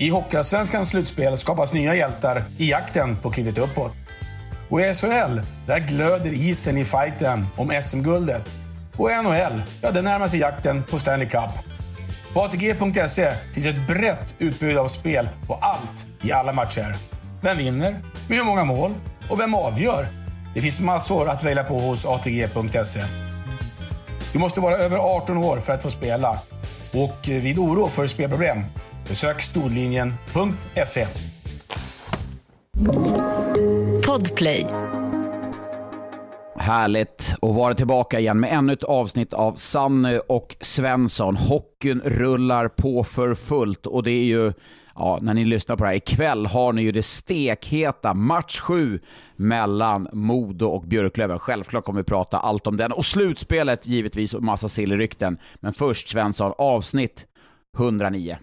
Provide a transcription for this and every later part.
I Hockeyallsvenskans slutspel skapas nya hjältar i jakten på klivet uppåt. Och i SHL, där glöder isen i fighten om SM-guldet. Och i NHL, ja, där närmar sig jakten på Stanley Cup. På ATG.se finns ett brett utbud av spel på allt i alla matcher. Vem vinner? Med hur många mål? Och vem avgör? Det finns massor att välja på hos ATG.se. Du måste vara över 18 år för att få spela. Och eh, vid oro för spelproblem, besök storlinjen.se. Podplay. Härligt att vara tillbaka igen med ännu ett avsnitt av Sanny och Svensson. Hockeyn rullar på för fullt och det är ju, ja, när ni lyssnar på det här, ikväll har ni ju det stekheta match 7 mellan Modo och Björklöven. Självklart kommer vi prata allt om den och slutspelet givetvis och massa sillrykten. Men först Svensson, avsnitt 109.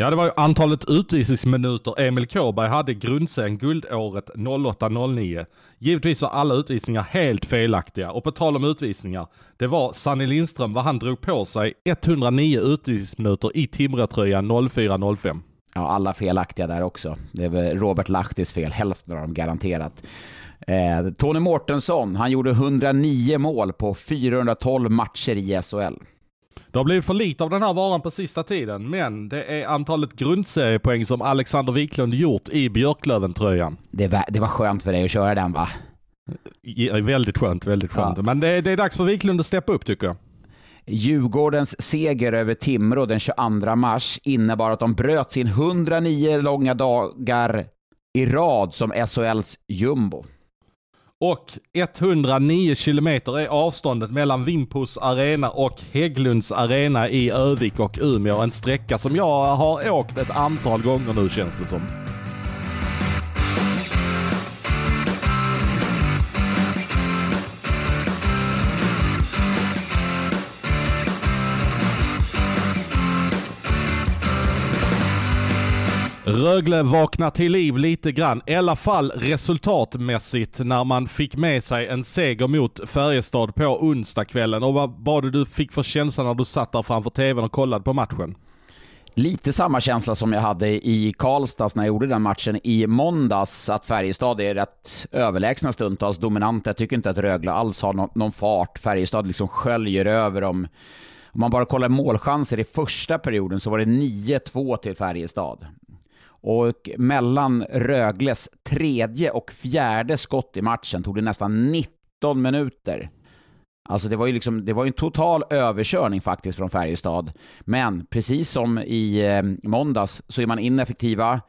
Ja, det var ju antalet utvisningsminuter Emil Kåberg hade i grundserien guldåret 08-09. Givetvis var alla utvisningar helt felaktiga och på tal om utvisningar, det var Sanny Lindström vad han drog på sig 109 utvisningsminuter i Timrå-tröjan 04-05. Ja, alla felaktiga där också. Det är väl Robert Lahtis fel, hälften av dem garanterat. Eh, Tony Mårtensson, han gjorde 109 mål på 412 matcher i SHL. Det har blivit för lite av den här varan på sista tiden, men det är antalet grundseriepoäng som Alexander Wiklund gjort i Björklöven-tröjan. Det, var- det var skönt för dig att köra den va? Ja, Väldigt skönt, väldigt skönt. Ja. Men det, det är dags för Wiklund att steppa upp tycker jag. Djurgårdens seger över Timrå den 22 mars innebar att de bröt sin 109 långa dagar i rad som SHLs jumbo. Och 109 kilometer är avståndet mellan Vimpos arena och Hägglunds arena i Övik och Umeå. En sträcka som jag har åkt ett antal gånger nu känns det som. Rögle vaknar till liv lite grann, i alla fall resultatmässigt när man fick med sig en seger mot Färjestad på onsdagskvällen. Och vad var det du fick för känsla när du satt där framför tvn och kollade på matchen? Lite samma känsla som jag hade i Karlstad när jag gjorde den matchen i måndags, att Färjestad är rätt överlägsna stundtals dominanta. Jag tycker inte att Rögle alls har någon, någon fart. Färjestad liksom sköljer över dem. Om man bara kollar målchanser i första perioden så var det 9-2 till Färjestad. Och mellan Rögles tredje och fjärde skott i matchen tog det nästan 19 minuter. Alltså det var ju liksom, det var en total överkörning faktiskt från Färjestad. Men precis som i eh, måndags så är man ineffektiva.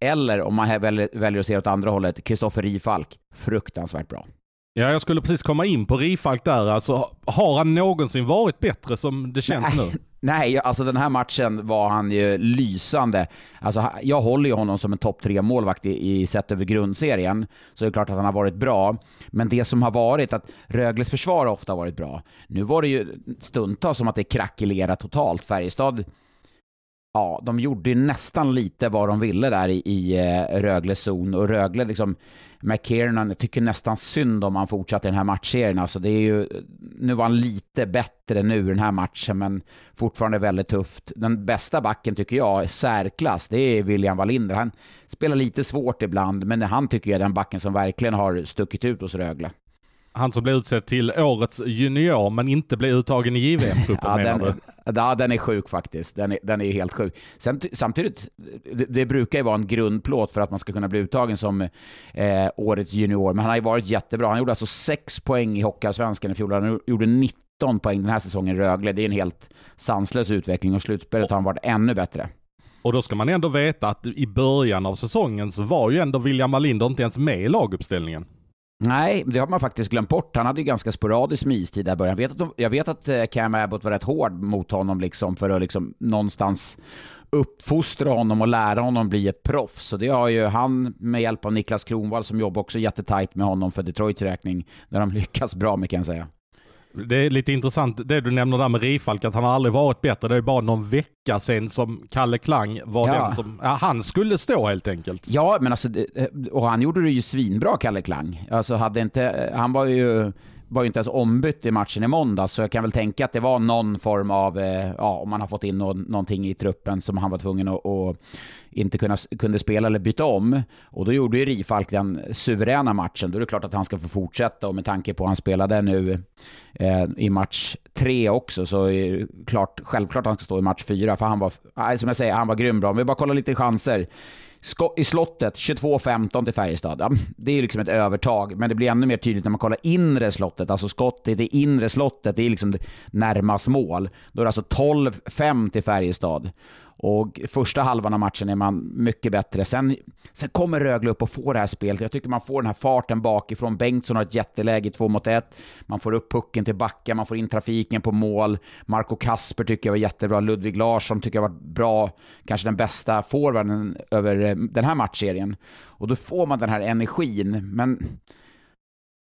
Eller om man väljer, väljer att se åt andra hållet, Kristoffer Rifalk, fruktansvärt bra. Ja, jag skulle precis komma in på Rifalk där. Alltså, har han någonsin varit bättre som det känns nu? Nej, alltså den här matchen var han ju lysande. Alltså, jag håller ju honom som en topp tre målvakt i, i sett över grundserien. Så det är klart att han har varit bra. Men det som har varit att Rögles försvar har ofta varit bra. Nu var det ju stundtals som att det krackelerade totalt. Färjestad, ja, de gjorde ju nästan lite vad de ville där i, i eh, Rögle zon. Och Rögle liksom, McKiernan, jag tycker nästan synd om han fortsatte den här matchserien. Alltså det är ju, nu var han lite bättre nu den här matchen, men fortfarande väldigt tufft. Den bästa backen tycker jag, i särklass, det är William Wallinder. Han spelar lite svårt ibland, men han tycker jag är den backen som verkligen har stuckit ut hos Rögle. Han som blev utsedd till årets junior men inte blev uttagen i JVM-truppen Ja, menar den, du? ja, den är sjuk faktiskt. Den är, den är helt sjuk. Sen, samtidigt, det, det brukar ju vara en grundplåt för att man ska kunna bli uttagen som eh, årets junior, men han har ju varit jättebra. Han gjorde alltså sex poäng i Hockeyallsvenskan i fjol. Han gjorde 19 poäng den här säsongen i Rögle. Det är en helt sanslös utveckling och slutspelet har han varit ännu bättre. Och då ska man ändå veta att i början av säsongen så var ju ändå William Wallinder inte ens med i laguppställningen. Nej, det har man faktiskt glömt bort. Han hade ju ganska sporadisk istid där i början. Jag vet, att, jag vet att eh, Cam Abbott var rätt hård mot honom liksom för att liksom någonstans uppfostra honom och lära honom bli ett proffs. Så det har ju han med hjälp av Niklas Kronwall som jobbar också jättetajt med honom för Detroits räkning. Där de lyckas bra med kan jag säga. Det är lite intressant det du nämner där med Rifalk, att han har aldrig varit bättre. Det är bara någon vecka sedan som Kalle Klang var ja. den som, ja, han skulle stå helt enkelt. Ja, men alltså, och han gjorde det ju svinbra, Kalle Klang. Alltså hade inte, han var ju var ju inte ens ombytt i matchen i måndags, så jag kan väl tänka att det var någon form av, eh, ja, om man har fått in no någonting i truppen som han var tvungen att, att inte kunna, kunde spela eller byta om. Och då gjorde ju Rifalk den suveräna matchen. Då är det klart att han ska få fortsätta och med tanke på att han spelade nu eh, i match tre också så är det klart, självklart att han ska stå i match fyra. För han var, som jag säger, han var grym bra. Om vi bara kollar lite chanser i slottet 22-15 till Färjestad. Ja, det är liksom ett övertag, men det blir ännu mer tydligt när man kollar inre slottet. Alltså skottet i inre slottet, det är liksom närmast mål. Då är det alltså 12-5 till Färjestad. Och första halvan av matchen är man mycket bättre. Sen, sen kommer Rögle upp och får det här spelet. Jag tycker man får den här farten bakifrån. Bengtsson har ett jätteläge i två mot ett. Man får upp pucken till backen, man får in trafiken på mål. Marco Kasper tycker jag var jättebra. Ludvig Larsson tycker jag var bra. Kanske den bästa forwarden över eh, den här matchserien. Och då får man den här energin. Men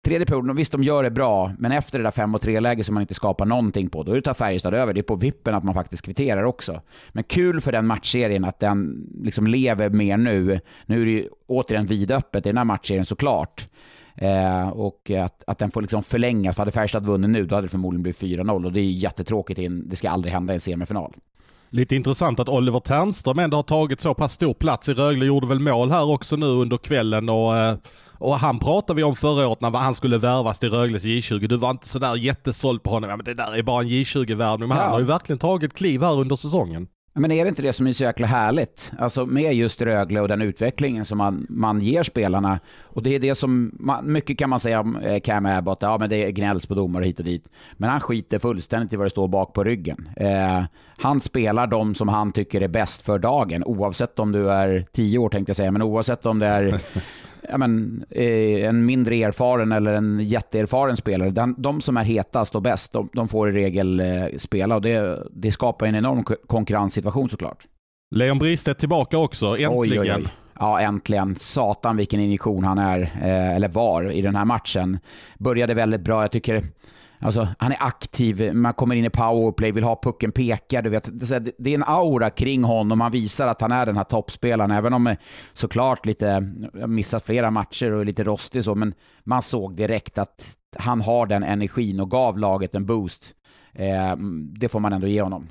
Tredje perioden, visst de gör det bra, men efter det där 5 och 3-läget som man inte skapar någonting på, då tar Färjestad över. Det är på vippen att man faktiskt kvitterar också. Men kul för den matchserien att den liksom lever mer nu. Nu är det ju återigen vidöppet i den här matchserien såklart. Eh, och att, att den får liksom förlängas. För hade Färjestad vunnit nu, då hade det förmodligen blivit 4-0 och det är jättetråkigt. In, det ska aldrig hända i en semifinal. Lite intressant att Oliver Ternström ändå har tagit så pass stor plats i Rögle. Gjorde väl mål här också nu under kvällen och eh och han pratade vi om förra året när han skulle värvas till Rögles J20. Du var inte sådär jättesåld på honom. Ja, men det där är bara en J20-värvning. Men ja. han har ju verkligen tagit kliv här under säsongen. Men är det inte det som är så jäkla härligt? Alltså med just Rögle och den utvecklingen som man, man ger spelarna. Och det är det som, man, mycket kan man säga om eh, Cam Abbott, ja men det gnälls på domare hit och dit. Men han skiter fullständigt i vad det står bak på ryggen. Eh, han spelar de som han tycker är bäst för dagen, oavsett om du är tio år tänkte jag säga, men oavsett om det är ja, men, eh, en mindre erfaren eller en jätteerfaren spelare. Den, de som är hetast och bäst, de, de får i regel eh, spela och det, det skapar en enorm konkurrenssituation såklart. Leon Bristedt tillbaka också, äntligen. Oj, oj, oj. Ja, äntligen. Satan vilken injektion han är, eh, eller var, i den här matchen. Började väldigt bra. Jag tycker Alltså, han är aktiv, man kommer in i powerplay, vill ha pucken pekad. Du vet. Det är en aura kring honom. Han visar att han är den här toppspelaren. Även om såklart lite, missat flera matcher och är lite rostig så. Men man såg direkt att han har den energin och gav laget en boost. Eh, det får man ändå ge honom.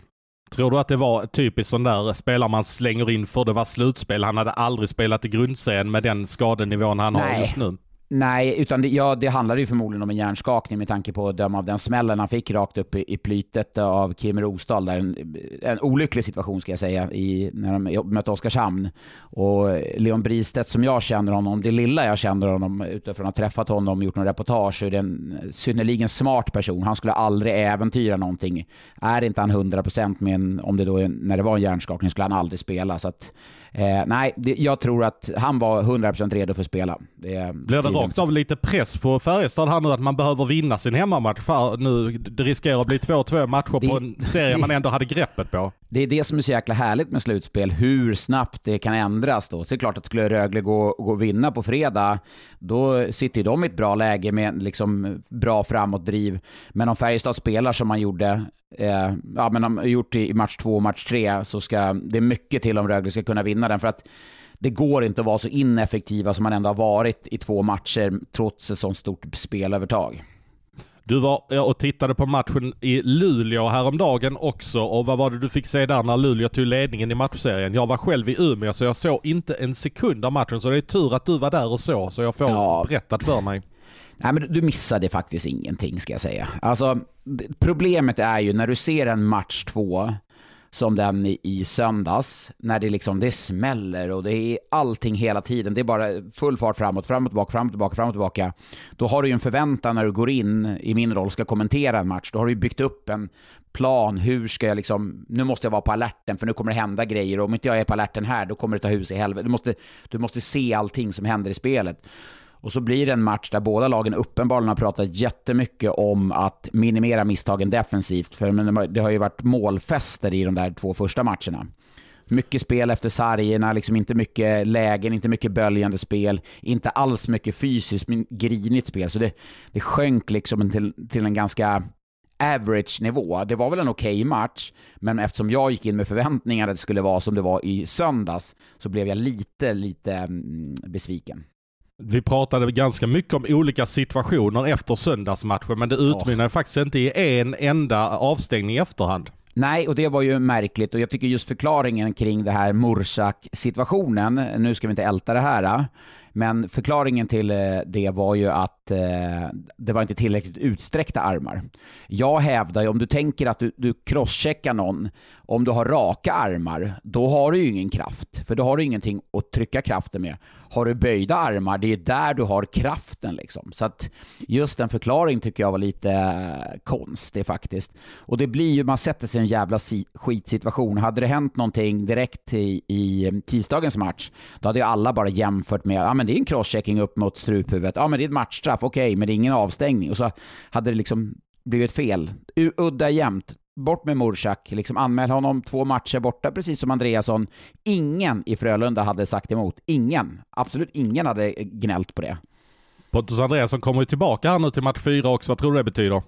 Tror du att det var typiskt sån där spelare man slänger in för det var slutspel? Han hade aldrig spelat i grundserien med den skadenivån han Nej. har just nu. Nej, utan det, ja, det handlade ju förmodligen om en hjärnskakning med tanke på att döma av den smällen han fick rakt upp i, i plytet av Kim Rosdahl. Där en, en olycklig situation ska jag säga, i, när de mötte Oskarshamn. Och Leon Bristedt som jag känner honom, det lilla jag känner honom utifrån att ha träffat honom och gjort någon reportage, så är det en synnerligen smart person. Han skulle aldrig äventyra någonting. Är inte han 100% med en, om det då är, när det var en hjärnskakning, skulle han aldrig spela. Så att, Eh, nej, det, jag tror att han var 100% redo för att spela. Det, Blir det rakt av lite press på Färjestad här nu att man behöver vinna sin hemmamatch? För nu, det riskerar att bli 2-2 matcher det, på en serie man ändå hade greppet på. Det är det som är så jäkla härligt med slutspel, hur snabbt det kan ändras då. Så det är klart att skulle Rögle gå, gå och vinna på fredag, då sitter de i ett bra läge med liksom bra framåtdriv. Men om Färjestad spelar som man gjorde eh, ja, men de har gjort i match två och match tre så ska det är mycket till om Rögle ska kunna vinna den. För att det går inte att vara så ineffektiva som man ändå har varit i två matcher trots ett sånt stort spelövertag. Du var och tittade på matchen i Luleå häromdagen också och vad var det du fick se där när Luleå tog ledningen i matchserien? Jag var själv i Umeå så jag såg inte en sekund av matchen så det är tur att du var där och så så jag får ja. berättat för mig. Nej men du missade faktiskt ingenting ska jag säga. Alltså problemet är ju när du ser en match två som den i, i söndags, när det liksom det smäller och det är allting hela tiden. Det är bara full fart framåt, framåt, tillbaka, framåt, tillbaka, framåt, tillbaka. Då har du ju en förväntan när du går in i min roll ska kommentera en match. Då har du ju byggt upp en plan. Hur ska jag liksom, nu måste jag vara på alerten för nu kommer det hända grejer och om inte jag är på alerten här då kommer det ta hus i helvete. Du måste, du måste se allting som händer i spelet. Och så blir det en match där båda lagen uppenbarligen har pratat jättemycket om att minimera misstagen defensivt. För det har ju varit målfester i de där två första matcherna. Mycket spel efter sargerna, liksom inte mycket lägen, inte mycket böljande spel, inte alls mycket fysiskt, men grinigt spel. Så det, det sjönk liksom till, till en ganska average nivå. Det var väl en okej okay match, men eftersom jag gick in med förväntningar att det skulle vara som det var i söndags, så blev jag lite, lite mm, besviken. Vi pratade ganska mycket om olika situationer efter söndagsmatchen, men det utmynnade oh. faktiskt inte i en enda avstängning i efterhand. Nej, och det var ju märkligt och jag tycker just förklaringen kring det här Mursak-situationen, nu ska vi inte älta det här, men förklaringen till eh, det var ju att eh, det var inte tillräckligt utsträckta armar. Jag hävdar ju, om du tänker att du, du crosscheckar någon, om du har raka armar, då har du ju ingen kraft. För då har du ingenting att trycka kraften med. Har du böjda armar, det är där du har kraften liksom. Så att just den förklaringen tycker jag var lite eh, konstig faktiskt. Och det blir ju, man sätter sig i en jävla skitsituation. Hade det hänt någonting direkt i, i tisdagens match, då hade ju alla bara jämfört med, ja men det är en crosschecking upp mot struphuvudet, ja men det är ett matchstraff, okej, okay, men det är ingen avstängning. Och så hade det liksom blivit fel. Udda jämnt bort med Mursak, liksom anmäl honom två matcher borta, precis som Andreasson. Ingen i Frölunda hade sagt emot. Ingen. Absolut ingen hade gnällt på det. Pontus Andreasson kommer ju tillbaka här nu till match fyra också. Vad tror du det betyder?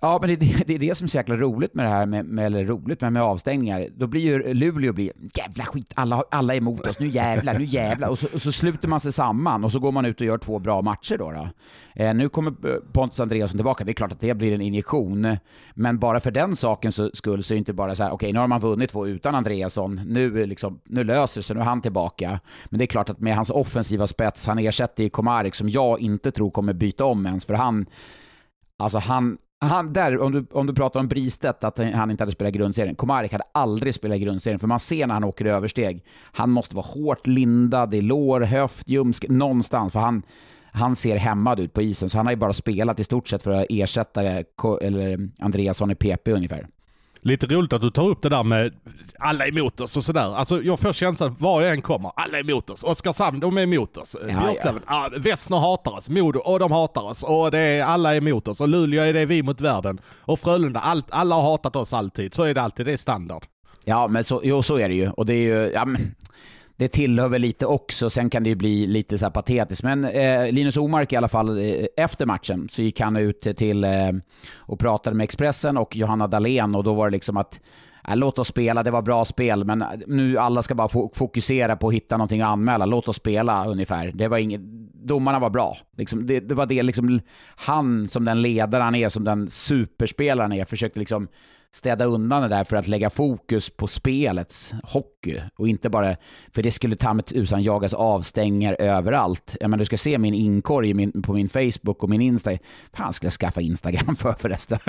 Ja, men det, det, det, är det som är så jäkla roligt med det här, med, med, eller roligt, men med avstängningar. Då blir ju Luleå blir, jävla skit, alla, alla är emot oss, nu jävlar, nu jävlar. Och så, och så sluter man sig samman och så går man ut och gör två bra matcher då. då. Eh, nu kommer Pontus Andreasson tillbaka, det är klart att det blir en injektion. Men bara för den sakens skull så är det inte bara så här, okej, okay, nu har man vunnit två utan Andreasson, nu, liksom, nu löser sig, nu är han tillbaka. Men det är klart att med hans offensiva spets, han ersätter ju Komarek som jag inte tror kommer byta om ens, för han Alltså han, han, där, om du, om du pratar om Bristedt, att han inte hade spelat grundserien. Komarek hade aldrig spelat grundserien, för man ser när han åker översteg. Han måste vara hårt lindad i lår, höft, ljumsk, någonstans, för han, han ser hämmad ut på isen. Så han har ju bara spelat i stort sett för att ersätta eller Andreasson i PP ungefär. Lite roligt att du tar upp det där med alla emot oss och sådär. Alltså jag får känslan var jag än kommer, alla emot oss. Oskarshamn, de är emot oss. Ja, Björklöven, ja. ah, Västner hatar oss. Modo, och de hatar oss. Och det är, alla emot oss. Och Luleå är det vi mot världen. Och Frölunda, allt, alla har hatat oss alltid. Så är det alltid, det är standard. Ja, men så, jo, så är det ju. Och det är ju, ja, men, det tillhör väl lite också. Sen kan det ju bli lite så här patetiskt. Men eh, Linus Omark i alla fall, eh, efter matchen så gick han ut till eh, och pratade med Expressen och Johanna Dahlén och då var det liksom att äh, låt oss spela, det var bra spel, men eh, nu alla ska bara fokusera på att hitta någonting att anmäla. Låt oss spela ungefär. Det var inget, domarna var bra. Liksom, det, det, var det liksom, han som den ledare han är, som den superspelaren är, försökte liksom städa undan det där för att lägga fokus på spelets hockey och inte bara, för det skulle ta med tusan jagas avstängningar överallt. Jag menar, du ska se min inkorg min, på min Facebook och min Insta. Fan ska jag skaffa Instagram för förresten?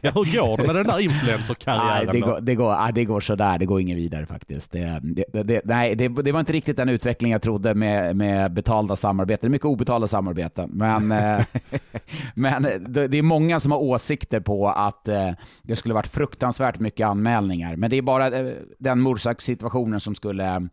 ja, hur går det med den där influencerkarriären? Nej, det, går, det, går, det går sådär, det går inget vidare faktiskt. Det, det, det, nej, det, var inte riktigt den utveckling jag trodde med, med betalda samarbeten. Mycket obetalda samarbeten. Men, eh, men det, är många som har åsikter på att eh, det skulle varit fruktansvärt mycket anmälningar. Men det är bara eh, den Mursak-situationen som, skulle,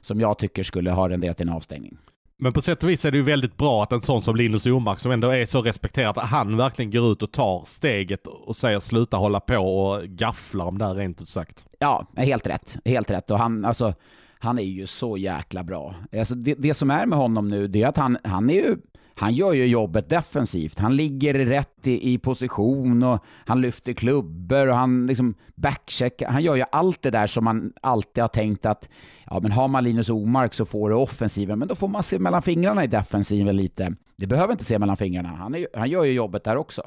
som jag tycker skulle ha renderat en avstängning. Men på sätt och vis är det ju väldigt bra att en sån som Linus Omark som ändå är så respekterad, att han verkligen går ut och tar steget och säger sluta hålla på och gaffla om det här rent ut sagt. Ja, helt rätt. Helt rätt. Och han, alltså, han är ju så jäkla bra. Alltså det, det som är med honom nu, det är att han, han är ju han gör ju jobbet defensivt. Han ligger rätt i, i position och han lyfter klubbor och han liksom backcheckar. Han gör ju allt det där som man alltid har tänkt att ja, men har man Linus Omark så får du offensiven, men då får man se mellan fingrarna i defensiven lite. Det behöver inte se mellan fingrarna. Han, är, han gör ju jobbet där också.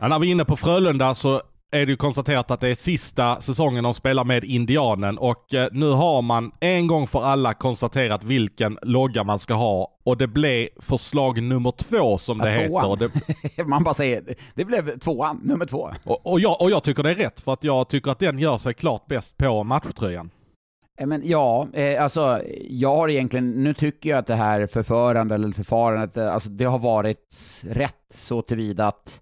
Ja, när vi är inne på Frölunda så är det ju konstaterat att det är sista säsongen de spelar med Indianen och eh, nu har man en gång för alla konstaterat vilken logga man ska ha och det blev förslag nummer två som det heter. Det... man bara säger, det blev tvåan, nummer två. Och, och, jag, och jag tycker det är rätt för att jag tycker att den gör sig klart bäst på matchtröjan. Eh, men ja, eh, alltså jag har egentligen, nu tycker jag att det här förförandet eller förfarandet, alltså det har varit rätt så tillvida att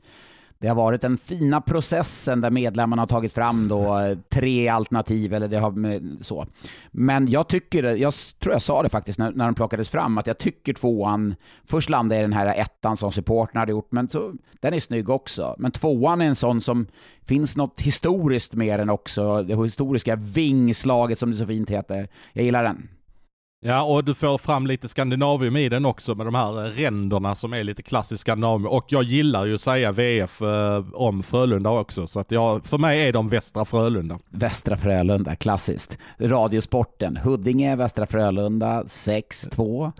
det har varit den fina processen där medlemmarna har tagit fram då eh, tre alternativ eller det har så. Men jag tycker, jag tror jag sa det faktiskt när, när de plockades fram, att jag tycker tvåan, först landade jag i den här ettan som supporten hade gjort, men så, den är snygg också. Men tvåan är en sån som finns något historiskt med den också, det historiska vingslaget som det så fint heter. Jag gillar den. Ja, och du får fram lite Skandinavium i den också med de här eh, ränderna som är lite klassiskt Skandinavium. Och jag gillar ju att säga VF eh, om Frölunda också, så att jag, för mig är de Västra Frölunda. Västra Frölunda, klassiskt. Radiosporten, Huddinge, Västra Frölunda, 6-2.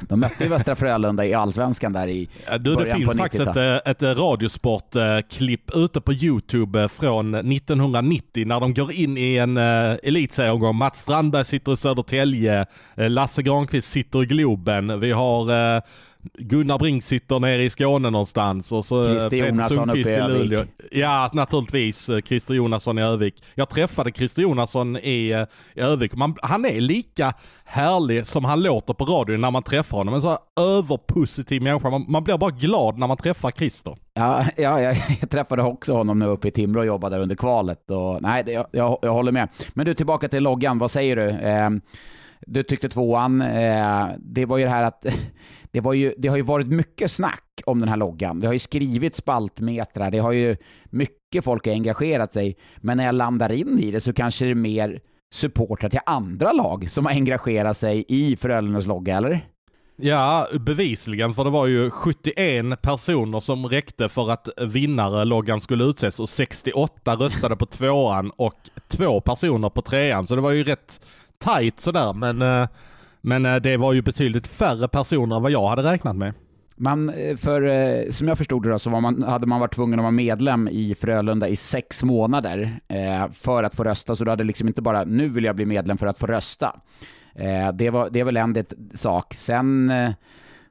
De mötte ju Västra Frölunda i Allsvenskan där i ja, du, Det finns faktiskt ett, eh, ett eh, radiosportklipp ute på YouTube eh, från 1990 när de går in i en uh, elitserieomgång. Mats Strandberg sitter i Södertälje, Lasse Granqvist sitter i Globen. Vi har uh, Gunnar Brink sitter nere i Skåne någonstans och så Christer Jonasson uppe i Övik. Ja, naturligtvis Christer Jonasson i Övik. Jag träffade Christer Jonasson i, i Övik. Man, han är lika härlig som han låter på radion när man träffar honom. En så överpositiv människa. Man, man blir bara glad när man träffar Christer. Ja, ja jag, jag träffade också honom nu uppe i Timrå och jobbade där under kvalet. Och, nej, jag, jag, jag håller med. Men du, tillbaka till loggan. Vad säger du? Eh, du tyckte tvåan, eh, det var ju det här att det, var ju, det har ju varit mycket snack om den här loggan. Det har ju skrivits spaltmetrar, det har ju mycket folk har engagerat sig. Men när jag landar in i det så kanske det är mer supportrar till andra lag som har engagerat sig i Frölundas logga, eller? Ja, bevisligen, för det var ju 71 personer som räckte för att vinnare-loggan skulle utses och 68 röstade på tvåan och två personer på trean, så det var ju rätt tajt sådär, men, eh, men eh, det var ju betydligt färre personer än vad jag hade räknat med. Man, eh, för, eh, som jag förstod det då, så var man, hade man varit tvungen att vara medlem i Frölunda i sex månader eh, för att få rösta. Så du hade liksom inte bara nu vill jag bli medlem för att få rösta. Eh, det, var, det är väl en sak. Sen eh,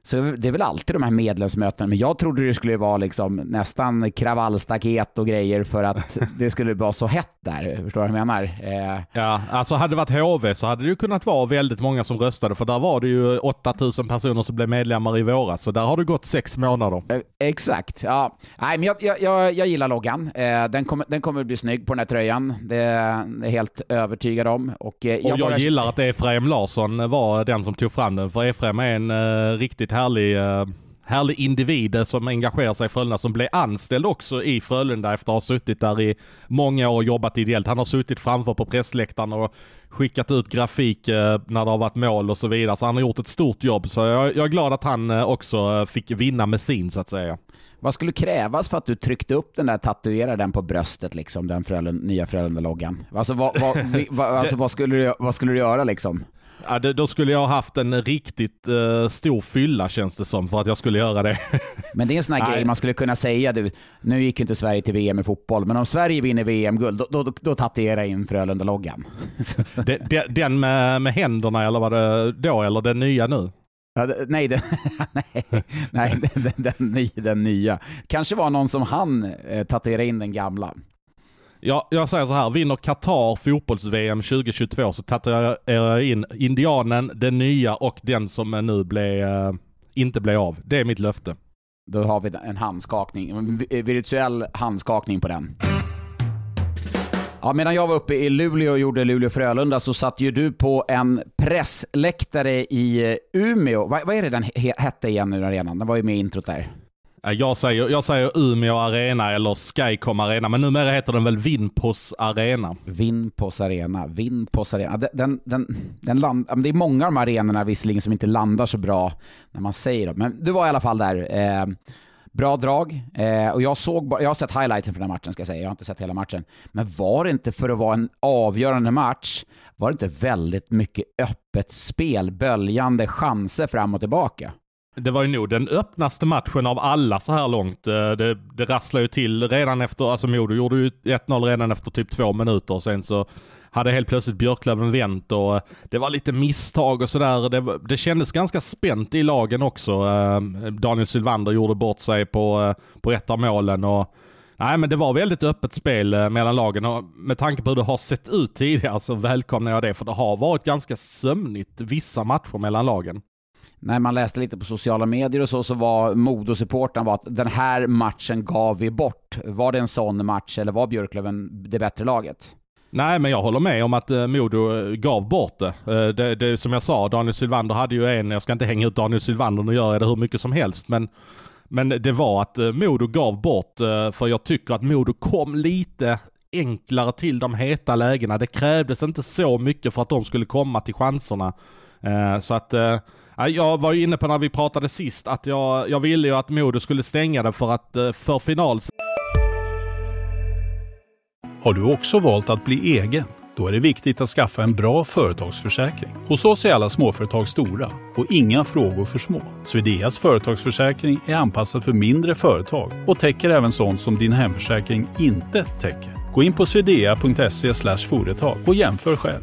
så det är väl alltid de här medlemsmötena, men jag trodde det skulle vara liksom nästan kravallstaket och grejer för att det skulle vara så hett där. Förstår du vad jag menar? Eh. Ja, alltså hade det varit HV så hade det ju kunnat vara väldigt många som röstade, för där var det ju 8000 personer som blev medlemmar i våras, så där har det gått sex månader. Eh, exakt, ja. Nej, men jag, jag, jag, jag gillar loggan. Eh, den, kommer, den kommer bli snygg på den här tröjan. Det, är jag helt övertygad om. Och, jag, och jag bara... gillar att Efraim Larsson var den som tog fram den, för Efraim är en riktigt härlig, eh, härlig individ som engagerar sig i Frölunda, som blev anställd också i Frölunda efter att ha suttit där i många år och jobbat ideellt. Han har suttit framför på pressläktaren och skickat ut grafik eh, när det har varit mål och så vidare. Så han har gjort ett stort jobb. Så jag, jag är glad att han eh, också fick vinna med sin så att säga. Vad skulle krävas för att du tryckte upp den där, tatuerade den på bröstet, liksom, den Frölund, nya Frölunda-loggan? Alltså, vad, vad, vad, alltså vad, skulle du, vad skulle du göra liksom? Ja, det, då skulle jag ha haft en riktigt uh, stor fylla känns det som för att jag skulle göra det. Men det är en sån här grej man skulle kunna säga. Du, nu gick inte Sverige till VM i fotboll, men om Sverige vinner VM-guld, då, då, då tatuerar jag in Frölunda-loggan. den, den med, med händerna eller vad det då, eller den nya nu? Ja, nej, den, nej, nej den, den, den, nya. Kanske var någon som han eh, tatuera in den gamla. Jag, jag säger så här, vinner Qatar fotbolls-VM 2022 så tatuerar jag in indianen, den nya och den som nu blev, eh, inte blev av. Det är mitt löfte. Då har vi en handskakning, en virtuell handskakning på den. Ja, medan jag var uppe i Luleå och gjorde Luleå-Frölunda så satt ju du på en pressläktare i eh, Umeå. Vad, vad är det den hette igen nu, arenan? Den var ju med i introt där. Jag säger, jag säger Umeå Arena eller Skycom Arena, men numera heter den väl Vinpos Arena? Vinpos Arena, Vinpos Arena. Den, den, den, land, det är många av de arenorna visserligen som inte landar så bra när man säger dem, men du var i alla fall där. Eh, bra drag. Eh, och jag, såg, jag har sett highlightsen för den här matchen, ska jag säga. Jag har inte sett hela matchen. Men var det inte, för att vara en avgörande match, var det inte väldigt mycket öppet spel, böljande chanser fram och tillbaka? Det var ju nog den öppnaste matchen av alla så här långt. Eh, det, det rasslade ju till redan efter, alltså Modo gjorde ju 1-0 redan efter typ två minuter och sen så hade helt plötsligt Björklöven vänt och eh, det var lite misstag och sådär. Det, det kändes ganska spänt i lagen också. Eh, Daniel Sylvander gjorde bort sig på, på ett av målen och Nej men det var väldigt öppet spel mellan lagen och med tanke på hur det har sett ut tidigare så välkomnar jag det för det har varit ganska sömnigt vissa matcher mellan lagen när man läste lite på sociala medier och så, så var Modosupporten var att den här matchen gav vi bort. Var det en sån match eller var Björklöven det bättre laget? Nej, men jag håller med om att eh, Modo eh, gav bort det. Eh, det, det. Som jag sa, Daniel Sylvander hade ju en, jag ska inte hänga ut Daniel Sylvander, nu gör jag det hur mycket som helst, men, men det var att Modo gav bort, för jag tycker att Modo kom lite enklare till de heta lägena. Det krävdes inte så mycket för att de skulle komma till chanserna. Så att jag var ju inne på när vi pratade sist att jag, jag ville ju att Modo skulle stänga det för att eh, för final... Har du också valt att bli egen? Då är det viktigt att skaffa en bra företagsförsäkring. Hos oss är alla småföretag stora och inga frågor för små. Swedeas företagsförsäkring är anpassad för mindre företag och täcker även sånt som din hemförsäkring inte täcker. Gå in på swedea.se företag och jämför själv.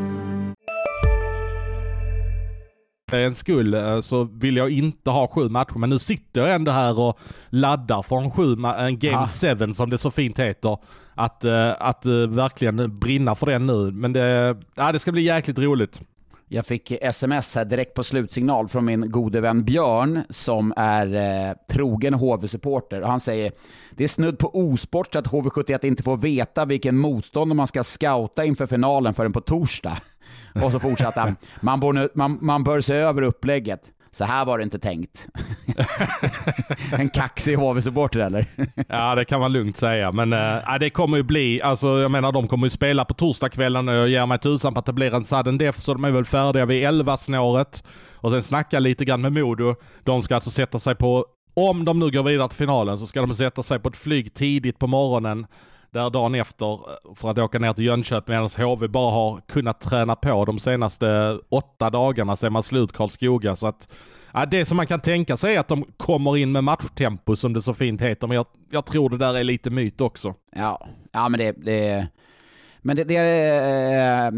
en skull eh, så vill jag inte ha sju matcher, men nu sitter jag ändå här och laddar för en, sju, en Game 7 som det så fint heter. Att, eh, att eh, verkligen brinna för den nu. Men det, ja, det ska bli jäkligt roligt. Jag fick sms här direkt på slutsignal från min gode vän Björn som är eh, trogen HV-supporter. Han säger det är snudd på osport att HV71 inte får veta vilken motståndare man ska scouta inför finalen förrän på torsdag. Och så fortsatte han. Man bör, man, man bör se över upplägget. Så här var det inte tänkt. en kaxig HV-supporter eller? ja, det kan man lugnt säga. Men äh, det kommer ju bli, alltså jag menar de kommer ju spela på torsdagskvällen och jag ger mig tusan på att det blir en sudden death så de är väl färdiga vid 11-snåret. Och sen snacka lite grann med Modo. De ska alltså sätta sig på, om de nu går vidare till finalen, så ska de sätta sig på ett flyg tidigt på morgonen där dagen efter eh, för att åka ner till Jönköping medan HV bara har kunnat träna på de senaste åtta dagarna sen man slut Karlskoga. Så att, ja, det som man kan tänka sig är att de kommer in med matchtempo som det så fint heter, men jag, jag tror det där är lite myt också. Ja, ja men det, det men det, det, eh,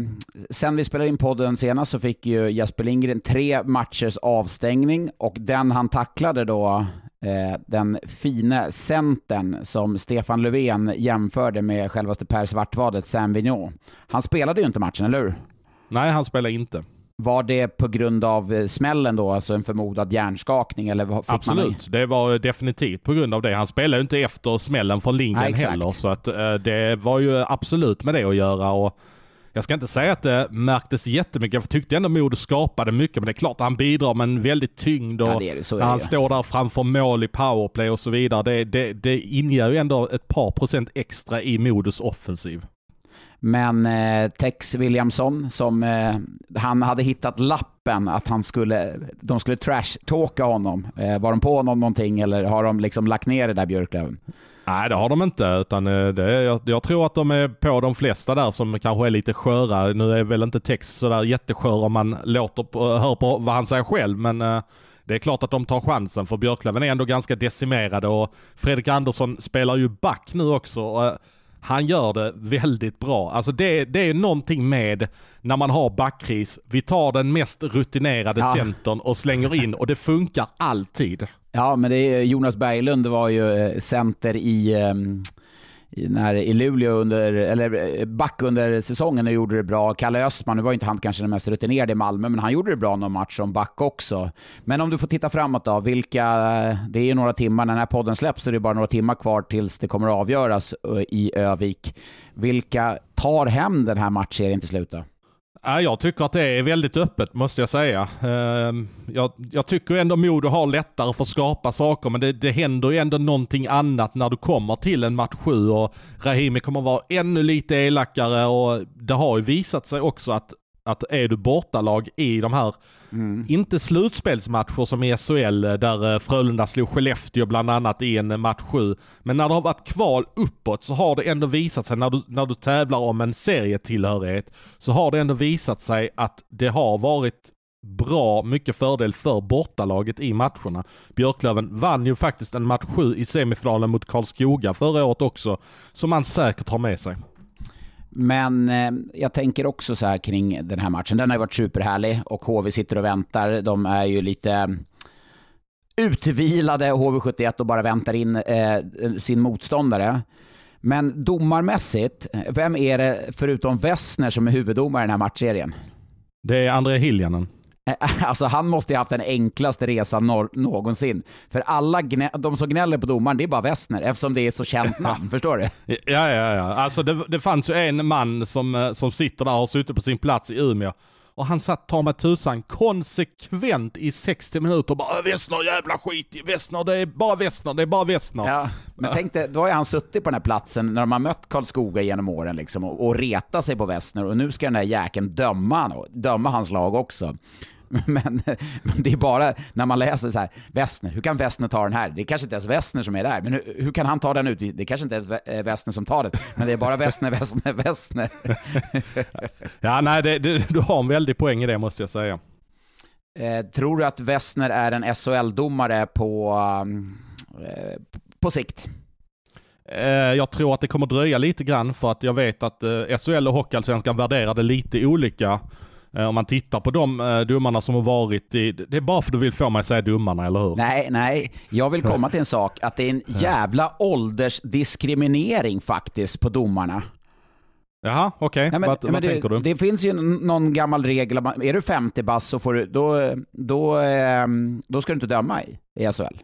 sen vi spelade in podden senast så fick ju Jesper Lindgren tre matchers avstängning och den han tacklade då Eh, den fine centern som Stefan Löfven jämförde med självaste Per Svartvadet, Sam Vignon. Han spelade ju inte matchen, eller hur? Nej, han spelade inte. Var det på grund av eh, smällen då, alltså en förmodad hjärnskakning? Eller fick Absolut, man det var definitivt på grund av det. Han spelade ju inte efter smällen från Lindgren ja, heller, så att, uh, det var ju absolut med det att göra. Och jag ska inte säga att det märktes jättemycket, jag tyckte ändå Modo skapade mycket, men det är klart att han bidrar med en väldigt tyngd och ja, det det, när han står där framför mål i powerplay och så vidare. Det, det, det inger ju ändå ett par procent extra i Modos offensiv. Men eh, Tex Williamson, som eh, han hade hittat lappen att han skulle, de skulle trash-talka honom. Eh, var de på honom någonting eller har de liksom lagt ner det där Björklöven? Nej, det har de inte. Utan eh, det, jag, jag, tror att de är på de flesta där som kanske är lite sköra. Nu är väl inte Tex sådär jätteskör om man låter på, hör på vad han säger själv, men eh, det är klart att de tar chansen för Björklöven är ändå ganska decimerade och Fredrik Andersson spelar ju back nu också. Och, eh, han gör det väldigt bra. Alltså det, det är någonting med när man har backkris. Vi tar den mest rutinerade ja. centern och slänger in och det funkar alltid. Ja, men det är Jonas Berglund var ju eh, center i, i, när, i Luleå under, eller eh, back under säsongen och gjorde det bra. Kalle Östman, nu var inte han kanske den mest rutinerade i Malmö, men han gjorde det bra någon match som back också. Men om du får titta framåt då, vilka, det är ju några timmar, när den här podden släpps så är det bara några timmar kvar tills det kommer att avgöras eh, i Övik. Vilka tar hem den här matchserien till slut då? Jag tycker att det är väldigt öppet måste jag säga. Ehm, jag, jag tycker ändå Modo har lättare för att skapa saker men det, det händer ju ändå någonting annat när du kommer till en match 7 och Rahimi kommer vara ännu lite elakare och det har ju visat sig också att att är du bortalag i de här, mm. inte slutspelsmatcher som i SHL eh, där eh, Frölunda slog Skellefteå bland annat i en eh, match 7, men när det har varit kval uppåt så har det ändå visat sig när du, när du tävlar om en serietillhörighet så har det ändå visat sig att det har varit bra mycket fördel för bortalaget i matcherna. Björklöven vann ju faktiskt en match 7 i semifinalen mot Karlskoga förra året också, som man säkert har med sig. Men eh, jag tänker också så här kring den här matchen. Den har ju varit superhärlig och HV sitter och väntar. De är ju lite eh, utvilade HV71 och bara väntar in eh, sin motståndare. Men domarmässigt, vem är det förutom Wessner som är huvuddomare i den här matchserien? Det är André Hiljanen. Alltså han måste ju haft den enklaste resan någonsin. För alla de som gnäller på domaren, det är bara Wessner eftersom det är så känt namn. förstår du? Ja, ja, ja. Alltså det, det fanns ju en man som, eh, som sitter där och har suttit på sin plats i Umeå och han satt ta med tusan konsekvent i 60 minuter och bara Wessner jävla skit, Wessner det är bara Wessner, det är bara Wessner. Ja, men tänk dig, då har han suttit på den här platsen när de har mött Karlskoga genom åren liksom och, och reta sig på Wessner och nu ska den här jäkeln döma, döma hans lag också. Men, men, det är bara när man läser så här, Wessner, hur kan Wessner ta den här? Det är kanske inte ens Wessner som är där, men hur, hur kan han ta den ut? Det är kanske inte är Wessner som tar den, men det är bara Wessner, Wessner, Wessner. ja, nej, det, det, du har en väldig poäng i det måste jag säga. Eh, tror du att Wessner är en SHL-domare på, eh, på sikt? Eh, jag tror att det kommer dröja lite grann för att jag vet att eh, SHL och Hockeyallsvenskan värderar det lite olika. Eh, om man tittar på de eh, domarna som har varit i... Det är bara för att du vill få mig att säga domarna, eller hur? Nej, nej. Jag vill komma till en sak. Att det är en jävla åldersdiskriminering faktiskt på domarna. Jaha, okej. Okay. Vad, vad det, tänker du? Det finns ju någon gammal regel. Är du 50 bass så får du, då, då, ehm, då ska du inte döma i, i SHL.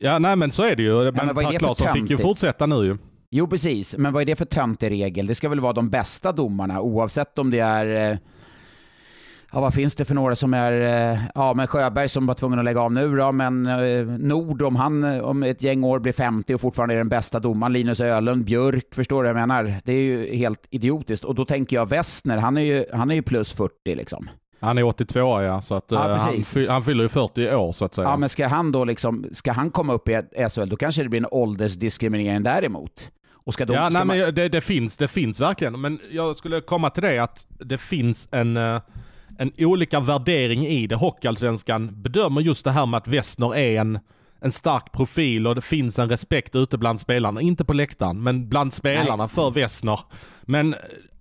Ja, nej men så är det ju. Men, men Per Claesson fick ju fortsätta nu ju. Jo, precis. Men vad är det för töntig regel? Det ska väl vara de bästa domarna, oavsett om det är eh, Ja, vad finns det för några som är, eh, ja men Sjöberg som var tvungen att lägga av nu då, men eh, Nord om han eh, om ett gäng år blir 50 och fortfarande är den bästa domaren, Linus Ölund, Björk, förstår du vad jag menar? Det är ju helt idiotiskt. Och då tänker jag Westner, han är ju, han är ju plus 40 liksom. Han är 82 ja, så att ja, han, han fyller ju 40 år så att säga. Ja, men ska han då liksom, ska han komma upp i SHL, då kanske det blir en åldersdiskriminering däremot. Och ska då, ja, ska nej, man... men det, det, finns, det finns verkligen, men jag skulle komma till det att det finns en en olika värdering i det. Hockeyallsvenskan bedömer just det här med att Westner är en, en stark profil och det finns en respekt ute bland spelarna. Inte på läktaren, men bland spelarna Nej. för Westner. Men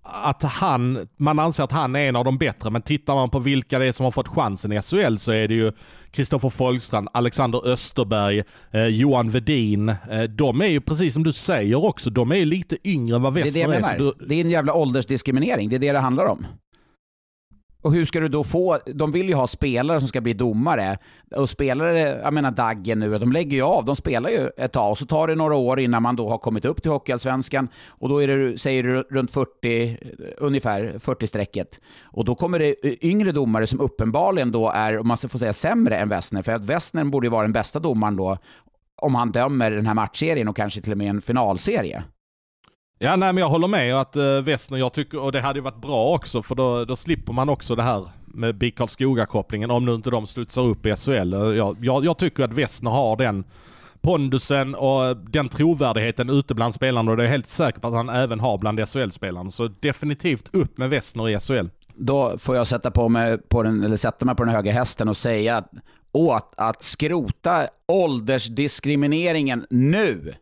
att han, man anser att han är en av de bättre, men tittar man på vilka det är som har fått chansen i SHL så är det ju Kristoffer Folkstrand, Alexander Österberg, eh, Johan Vedin. Eh, de är ju precis som du säger också, de är ju lite yngre än vad Westner det är. Det, är, du... det är en jävla åldersdiskriminering, det är det det handlar om. Och hur ska du då få, de vill ju ha spelare som ska bli domare. Och spelare, jag menar Daggen nu, de lägger ju av, de spelar ju ett tag. Och så tar det några år innan man då har kommit upp till Hockeyallsvenskan. Och då är det, säger du, runt 40, ungefär 40-strecket. Och då kommer det yngre domare som uppenbarligen då är, om man ska få säga sämre än Westner. För att Westner borde ju vara den bästa domaren då, om han dömer den här matchserien och kanske till och med en finalserie. Ja, nej men jag håller med att eh, uh, Westner, jag tycker, och det hade ju varit bra också för då, då slipper man också det här med BIK Karlskoga-kopplingen om nu inte de studsar upp i SHL. Jag, jag, jag tycker att Westner har den pondusen och den trovärdigheten ute bland spelarna och det är helt säker på att han även har bland SHL-spelarna. Så definitivt upp med Westner i SHL. Då får jag sätta, på mig på den, eller sätta mig på den höga hästen och säga åt att skrota åldersdiskrimineringen nu.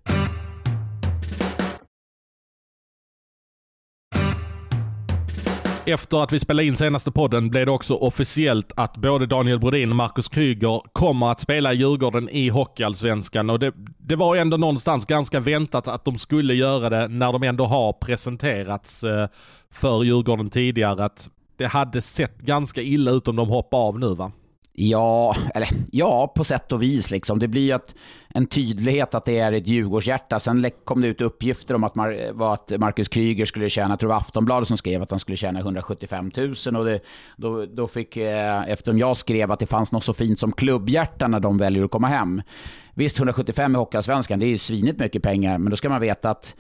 Efter att vi spelade in senaste podden blev det också officiellt att både Daniel Brodin och Marcus Kryger kommer att spela i Djurgården i Hockeyallsvenskan. Och det, det var ändå någonstans ganska väntat att de skulle göra det när de ändå har presenterats eh, för Djurgården tidigare. Att det hade sett ganska illa ut om de hoppar av nu va? Ja, eller ja, på sätt och vis. Liksom. Det blir ju ett, en tydlighet att det är ett Djurgårdshjärta. Sen kom det ut uppgifter om att, Mar var att Marcus Kryger skulle tjäna, jag tror det var Aftonbladet som skrev att han skulle tjäna 175 000. Och det, då, då fick, eh, eftersom jag skrev att det fanns något så fint som klubbhjärta när de väljer att komma hem. Visst, 175 i Hockeyallsvenskan, det är ju svinigt mycket pengar, men då ska man veta att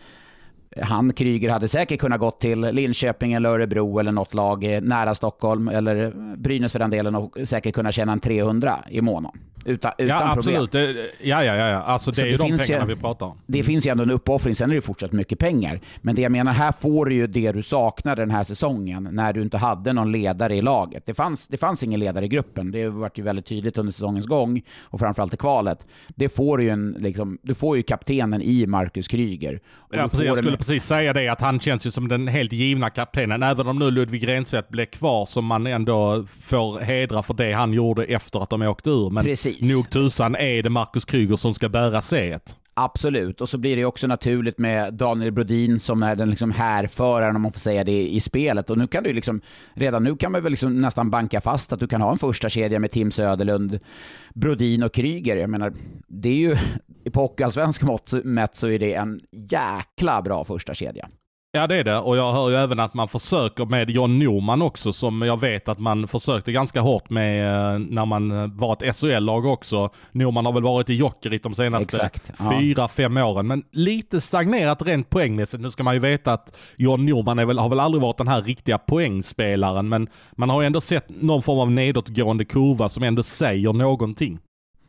han, Kryger, hade säkert kunnat gå till Linköping eller Örebro eller något lag nära Stockholm eller Brynäs för den delen och säkert kunna tjäna en 300 i månaden. Utan, utan ja, absolut. problem. Det, ja, ja, ja. Alltså, det är ju de pengarna vi pratar om. Det finns ju ändå en uppoffring, sen är det fortsatt mycket pengar. Men det jag menar, här får du ju det du saknade den här säsongen, när du inte hade någon ledare i laget. Det fanns, det fanns ingen ledare i gruppen, det varit ju väldigt tydligt under säsongens gång, och framförallt i kvalet. Det får du ju, en, liksom, du får ju kaptenen i Marcus Kryger. Ja, precis, jag skulle precis säga det, att han känns ju som den helt givna kaptenen. Även om nu Ludvig Rensvedt blev kvar, som man ändå får hedra för det han gjorde efter att de åkte ur. Men Precis. nog tusan är det Marcus Kryger som ska bära c Absolut, och så blir det också naturligt med Daniel Brodin som är den liksom härföraren, om man får säga det, i spelet. Och nu kan du liksom, redan nu kan man väl liksom nästan banka fast att du kan ha en första kedja med Tim Söderlund, Brodin och Kryger. Jag menar, det är ju, på hockeyallsvensk mått mätt så är det en jäkla bra första kedja. Ja det är det och jag hör ju även att man försöker med John Norman också som jag vet att man försökte ganska hårt med eh, när man eh, var ett SHL-lag också. Norman har väl varit i Jokerit de senaste Exakt, ja. fyra, fem åren men lite stagnerat rent poängmässigt. Nu ska man ju veta att John Norman väl, har väl aldrig varit den här riktiga poängspelaren men man har ju ändå sett någon form av nedåtgående kurva som ändå säger någonting.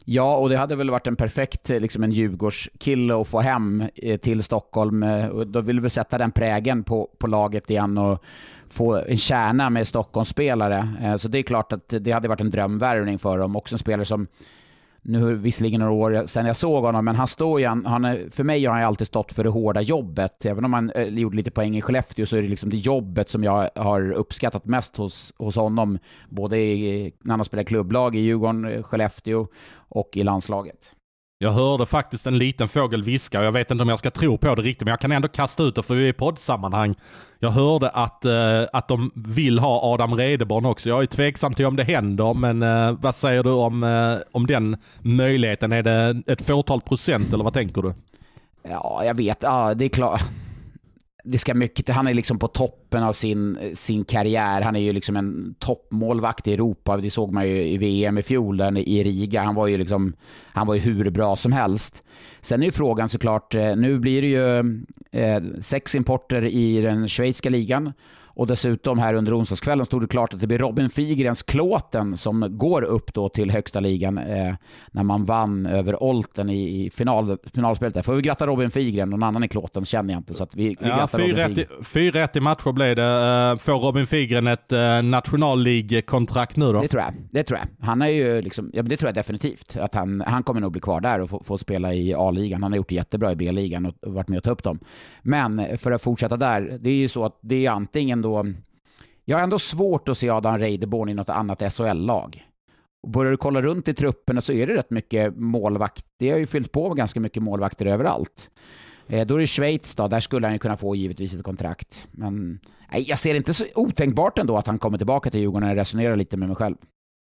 Ja, och det hade väl varit en perfekt eh, liksom en Djurgårdskille att få hem eh, till Stockholm. Eh, då vill vi sätta den prägen på, på laget igen och få en kärna med Stockholmsspelare. Så det är klart att det hade varit en drömvärvning för dem. Också en spelare som nu visserligen några år sedan jag såg honom, men han står ju, han, för mig har han alltid stått för det hårda jobbet. Även om han eh, gjorde lite poäng i Skellefteå så är det liksom det jobbet som jag har uppskattat mest hos, hos honom. Både i, när han spelar klubblag i Djurgården, eh, Skellefteå och i landslaget. Jag hörde faktiskt en liten fågel viska och jag vet inte om jag ska tro på det riktigt men jag kan ändå kasta ut det för vi är i poddsammanhang. Jag hörde att, eh, att de vill ha Adam Redeborn också. Jag är tveksam till om det händer men eh, vad säger du om, eh, om den möjligheten? Är det ett fåtal procent eller vad tänker du? Ja, jag vet. Ja, det är klart det ska mycket till. Han är liksom på toppen av sin, sin karriär. Han är ju liksom en toppmålvakt i Europa. Det såg man ju i VM i fjol där i Riga. Han var ju liksom, han var ju hur bra som helst. Sen är ju frågan såklart, eh, nu blir det ju eh, sex importer i den schweiziska ligan och dessutom här under onsdagskvällen stod det klart att det blir Robin Figrens Klåten som går upp då till högsta ligan eh, när man vann över Olten i, i final, finalspelet. Där. Får vi gratta Robin Figren, någon annan i Klåten känner jag inte. Så att vi, vi ja, 4-1 i, matcher blev det. Uh, får Robin Figren ett uh, National League-kontrakt nu då? Det tror jag. Det tror jag. Han är ju liksom, ja, det tror jag definitivt. Att han, han kommer nog bli kvar där och få, få spela i A-ligan. Han har gjort det jättebra i B-ligan och varit med och ta upp dem. Men för att fortsätta där, det är ju så att det är antingen ändå... Jag har ändå svårt att se Adam Reideborn i något annat SHL-lag. börjar du kolla runt i trupperna så är det rätt mycket målvakt. Det har ju fyllt på med ganska mycket målvakter överallt. Eh, då är det Schweiz då, där skulle han ju kunna få givetvis ett kontrakt. Men nej, jag ser det inte så otänkbart ändå att han kommer tillbaka till Djurgården Jag resonerar lite med mig själv.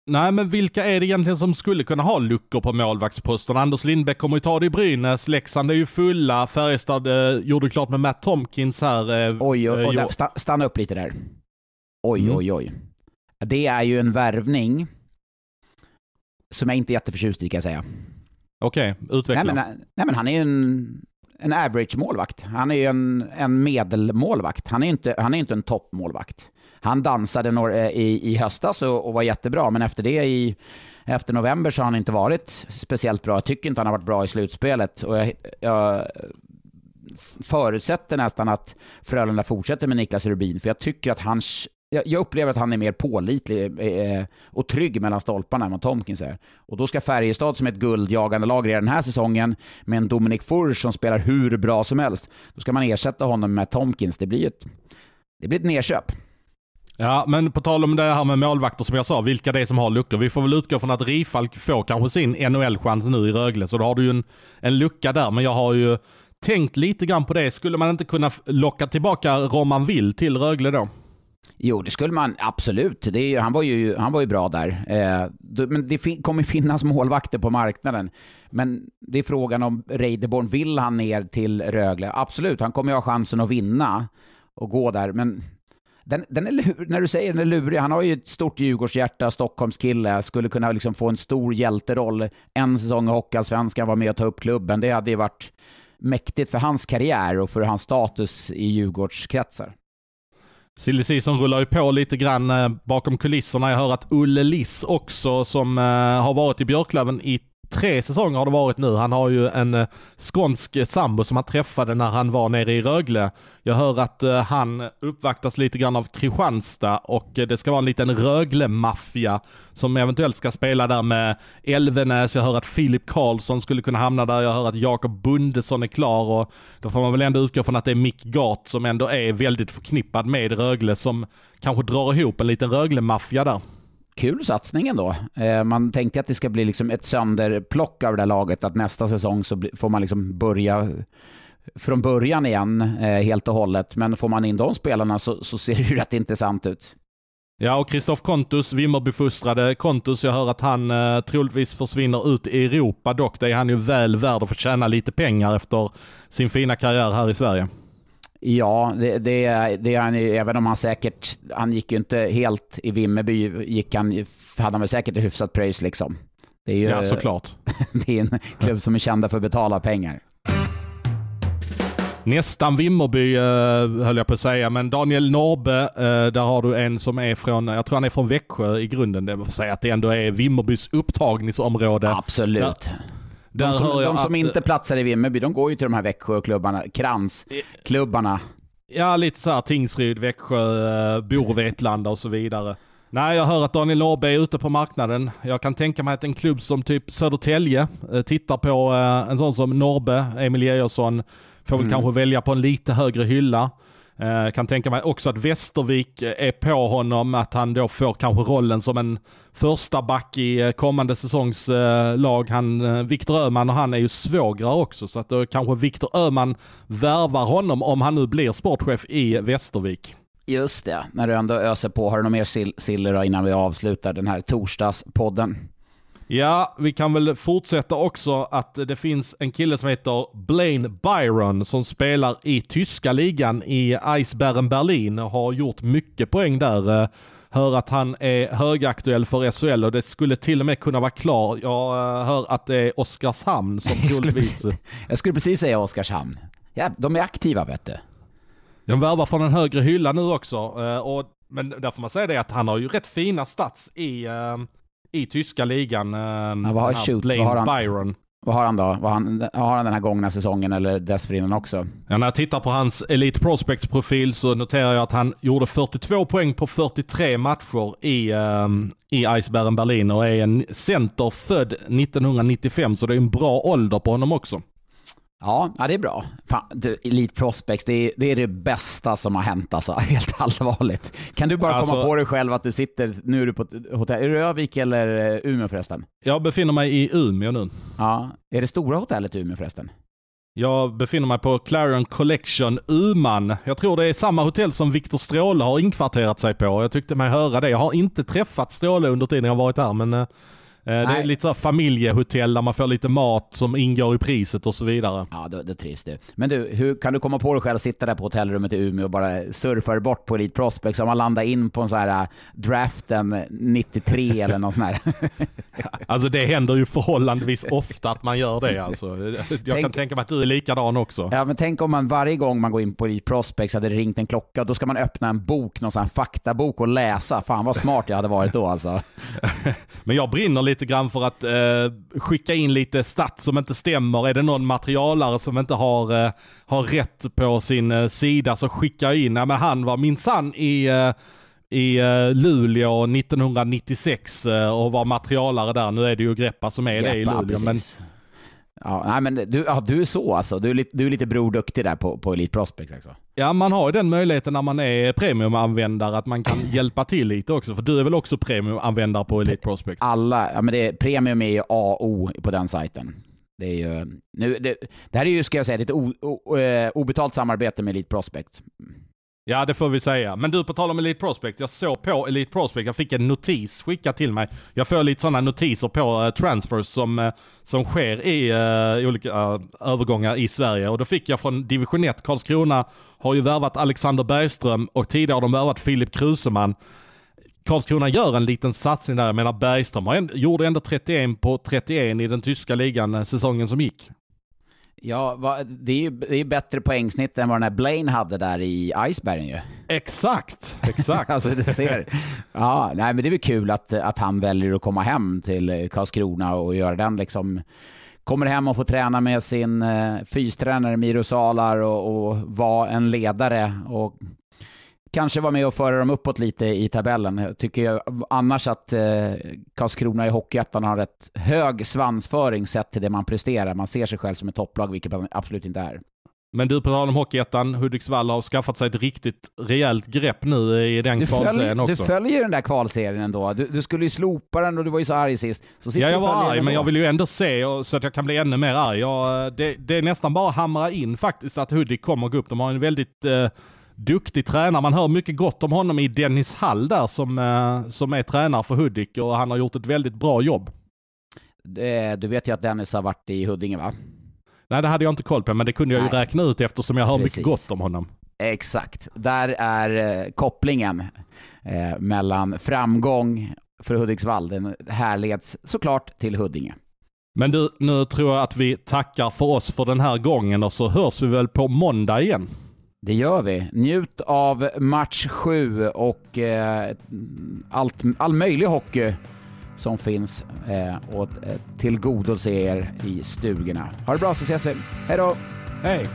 Nej, men vilka är det egentligen som skulle kunna ha luckor på målvaktsposten? Anders Lindbäck kommer ju ta det i Brynäs, Leksand är ju fulla, Färjestad eh, gjorde klart med Matt Tomkins här. Eh, oj, oj, oj, där, stanna upp lite där. Oj, mm. oj, oj. Det är ju en värvning som jag inte är jätteförtjust i kan jag säga. Okej, okay, utveckla. Nej men, nej, men han är ju en, en average-målvakt. Han är ju en, en medelmålvakt. Han är ju inte, han är inte en toppmålvakt. Han dansade några, eh, i, i höstas och, och, var jättebra, men efter det i efter november så har han inte varit speciellt bra. Jag tycker inte han har varit bra i slutspelet. Och jag, jag förutsätter nästan att Frölunda fortsätter med Niklas Rubin, för jag tycker att han. jag upplever att han är mer pålitlig eh, och trygg mellan stolparna än vad Tomkins är. Och då ska Färjestad som är ett guldjagande lag redan den här säsongen med en Dominic Furch som spelar hur bra som helst. Då ska man ersätta honom med Tomkins. Det blir ett, det blir ett nedköp. Ja, men på tal om det här med målvakter som jag sa, vilka det är som har luckor. Vi får väl utgå från att Rifalk får kanske sin NHL-chans nu i Rögle, så då har du ju en, en lucka där. Men jag har ju tänkt lite grann på det. Skulle man inte kunna locka tillbaka Roman Will till Rögle då? Jo, det skulle man absolut. Det är, han, var ju, han var ju bra där. Eh, men det fin kommer finnas målvakter på marknaden. Men det är frågan om Reideborn, vill han ner till Rögle? Absolut, han kommer ju ha chansen att vinna och gå där. Men den, den är lur, när du säger den är lurig, han har ju ett stort Djurgårdshjärta, Stockholmskille, skulle kunna liksom få en stor hjälteroll. En säsong i Hockeyallsvenskan, vara med och ta upp klubben. Det hade ju varit mäktigt för hans karriär och för hans status i Djurgårdskretsar. Silly Season rullar ju på lite grann eh, bakom kulisserna. Jag hör att Olle Liss också, som eh, har varit i Björklöven i tre säsonger har det varit nu. Han har ju en eh, skånsk sambo som han träffade när han var nere i Rögle. Jag hör att eh, han uppvaktas lite grann av Kristianstad och eh, det ska vara en liten Rögle-maffia som eventuellt ska spela där med Elvenäs. Jag hör att Filip Karlsson skulle kunna hamna där. Jag hör att Jakob Bundesson är klar och då får man väl ändå utgå från att det är Mick Gart som ändå är väldigt förknippad med Rögle som kanske drar ihop en liten Rögle-maffia där kul satsning ändå. Eh, man tänkte att det ska bli liksom ett sönderplock av det där laget, att nästa säsong så får man liksom börja från början igen eh, helt och hållet. Men får man in de spelarna så, så ser det ju rätt intressant ut. Ja, och Kristoff Kontus, Vimmerbyfostrade Kontus, jag hör att han eh, troligtvis försvinner ut i Europa dock. Det är han ju väl värd att få tjäna lite pengar efter sin fina karriär här i Sverige. Ja, det, det, det är han även om han säkert, han gick ju inte helt i Vimmerby, gick han, hade han väl säkert ett hyfsat pröjs liksom. Det är ju, ja, såklart. det är en klubb som är kända för att betala pengar. Nästan Vimmerby uh, höll jag på att säga, men Daniel Norbe, uh, där har du en som är från, jag tror han är från Växjö i grunden. Det vill säga att det ändå är Vimmerbys upptagningsområde. Absolut. Där, de som, de som inte platsar i Vimmerby, de går ju till de här Växjöklubbarna, kransklubbarna. Ja, lite så här Tingsryd, Växjö, eh, Bor, Vetlanda och så vidare. Nej, jag hör att Daniel Norrby är ute på marknaden. Jag kan tänka mig att en klubb som typ Södertälje eh, tittar på eh, en sån som Norbe, Emil Georgsson, får väl mm. kanske välja på en lite högre hylla. Eh, kan tänka mig också att Västervik eh, är på honom, att han då får kanske rollen som en första back i eh, kommande säsongs eh, lag. Han, eh, Viktor Öhman och han är ju svågrar också, så att då kanske Viktor Öhman värvar honom om han nu blir sportchef i Västervik. Just det, när du ändå öser på. Har du något mer sill innan vi avslutar den här torsdagspodden? Ja, vi kan väl fortsätta också att det finns en kille som heter Blaine Byron som spelar i tyska ligan i Eisbären Berlin och har gjort mycket poäng där. Hör att han är högaktuell för SHL och det skulle till och med kunna vara klar. Jag eh, hör att det är Oskarshamn som troligtvis... jag skulle precis säga Oskarshamn. Ja, de är aktiva vet du. De värvar från en högre hylla nu också. Eh, och, men där får man säga det att han har ju rätt fina stats i, eh, i tyska ligan. Ja, vad har, shoot, vad har han, Byron. Vad har han då? Vad han, har han den här gångna säsongen eller dessförinnan också? Ja, när jag tittar på hans Elite Prospects-profil så noterar jag att han gjorde 42 poäng på 43 matcher i, um, i Eisbären Berlin och är en center född 1995 så det är en bra ålder på honom också. Ja, ja det är bra. Fan, du, Elite Prospects, det är, det är det bästa som har hänt alltså. Helt allvarligt. Kan du bara alltså, komma på dig själv att du sitter, nu är du på ett hotell, är det Övik eller eh, Umeå förresten? Jag befinner mig i Umeå nu. Ja, är det stora hotellet i Umeå förresten? Jag befinner mig på Clarion Collection Uman. Jag tror det är samma hotell som Viktor Stråle har inkvarterat sig på. Jag tyckte mig höra det. Jag har inte träffat Stråle under tiden jag varit här, men eh, det är lite så familjehotell där man får lite mat som ingår i priset och så vidare. Ja, då, då trivs du. Men du, hur kan du komma på dig själv att sitta där på hotellrummet i Umeå och bara surfa bort på Elite Prospects om man landar in på en sån här äh, draften 93 eller något sånt här? alltså det händer ju förhållandevis ofta att man gör det alltså. Jag tänk, kan tänka mig att du är likadan också. Ja, men tänk om man varje gång man går in på Elite Prospects hade ringt en klocka, då ska man öppna en bok, någon sån här faktabok och läsa. Fan vad smart jag hade varit då alltså. men jag brinner lite lite grann för att eh, skicka in lite stats som inte stämmer. Är det någon materialare som inte har, eh, har rätt på sin eh, sida så skicka in, ja men han var minsann i eh, i uh, Luleå 1996 uh, och var materialare där. Nu är det ju Greppa som är Greppa, det i Luleå. Men, Ja, nej, men du, ja, du är så alltså. Du är, lite, du är lite Bror Duktig där på, på Elite Prospect alltså. Ja, man har ju den möjligheten när man är premiumanvändare att man kan hjälpa till lite också. För du är väl också premiumanvändare på Elite Prospect? Alla, ja men det, premium är ju A och O på den sajten. Det är ju, nu, det, det här är ju, ska jag säga, lite o, o, eh, obetalt samarbete med Elite Prospect. Ja, det får vi säga. Men du, på tal om Elite Prospect. Jag såg på Elite Prospect, jag fick en notis skickad till mig. Jag får lite sådana notiser på uh, transfers som, uh, som sker i uh, olika övergångar i Sverige. Och då fick jag från Division 1, Karlskrona har ju värvat Alexander Bergström och tidigare har de värvat Filip Kruseman. Karlskrona gör en liten satsning där. Jag menar Bergström gjorde ändå 31 på 31 i den tyska ligan säsongen som gick. Ja, va, det är ju det är bättre poängsnitt än vad den här Blaine hade där i Icebergen ju. Exakt, exakt. alltså, du ser. Ja, nej, men det är väl kul att, att han väljer att komma hem till Karlskrona och göra den liksom kommer hem och får träna med sin eh, fystränare Miro Salar och, och vara en ledare och kanske vara med och föra dem uppåt lite i tabellen. Jag tycker jag annars att eh, Karlskrona i Hockeyettan har rätt hög svansföring sett till det man presterar. Man ser sig själv som ett topplag, vilket man absolut inte är. Men du, på tal om Hockeyettan, Hudiksvall har skaffat sig ett riktigt rejält grepp nu i den kvalserien också. Du följer den där kvalserien ändå. Du, du, skulle ju slopa den och du var ju så arg sist. Så ja, jag var arg, men jag vill ju ändå se och, så att jag kan bli ännu mer arg. Jag, det, det, är nästan bara hamra in faktiskt att Hudik kommer gå upp. De har en väldigt eh, duktig tränare. Man hör mycket gott om honom i Dennis Hall där som, eh, som är tränare för Hudik och han har gjort ett väldigt bra jobb. Det, du vet ju att Dennis har varit i Huddinge va? Nej, det hade jag inte koll på, men det kunde jag ju räkna ut eftersom jag hör Precis. mycket gott om honom. Exakt. Där är eh, kopplingen eh, mellan framgång för Hudiksvall. Den härleds såklart till Huddinge. Men du, nu tror jag att vi tackar för oss för den här gången och så hörs vi väl på måndag igen. Det gör vi. Njut av match sju och eh, allt, all möjlig hockey som finns eh, och eh, tillgodose er i stugorna. Ha det bra så ses vi. Hej då! Hej!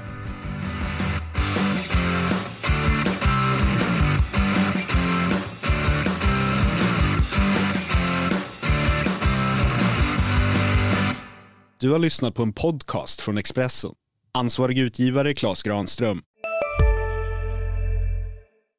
Du har lyssnat på en podcast från Expressen. Ansvarig utgivare Klas Granström.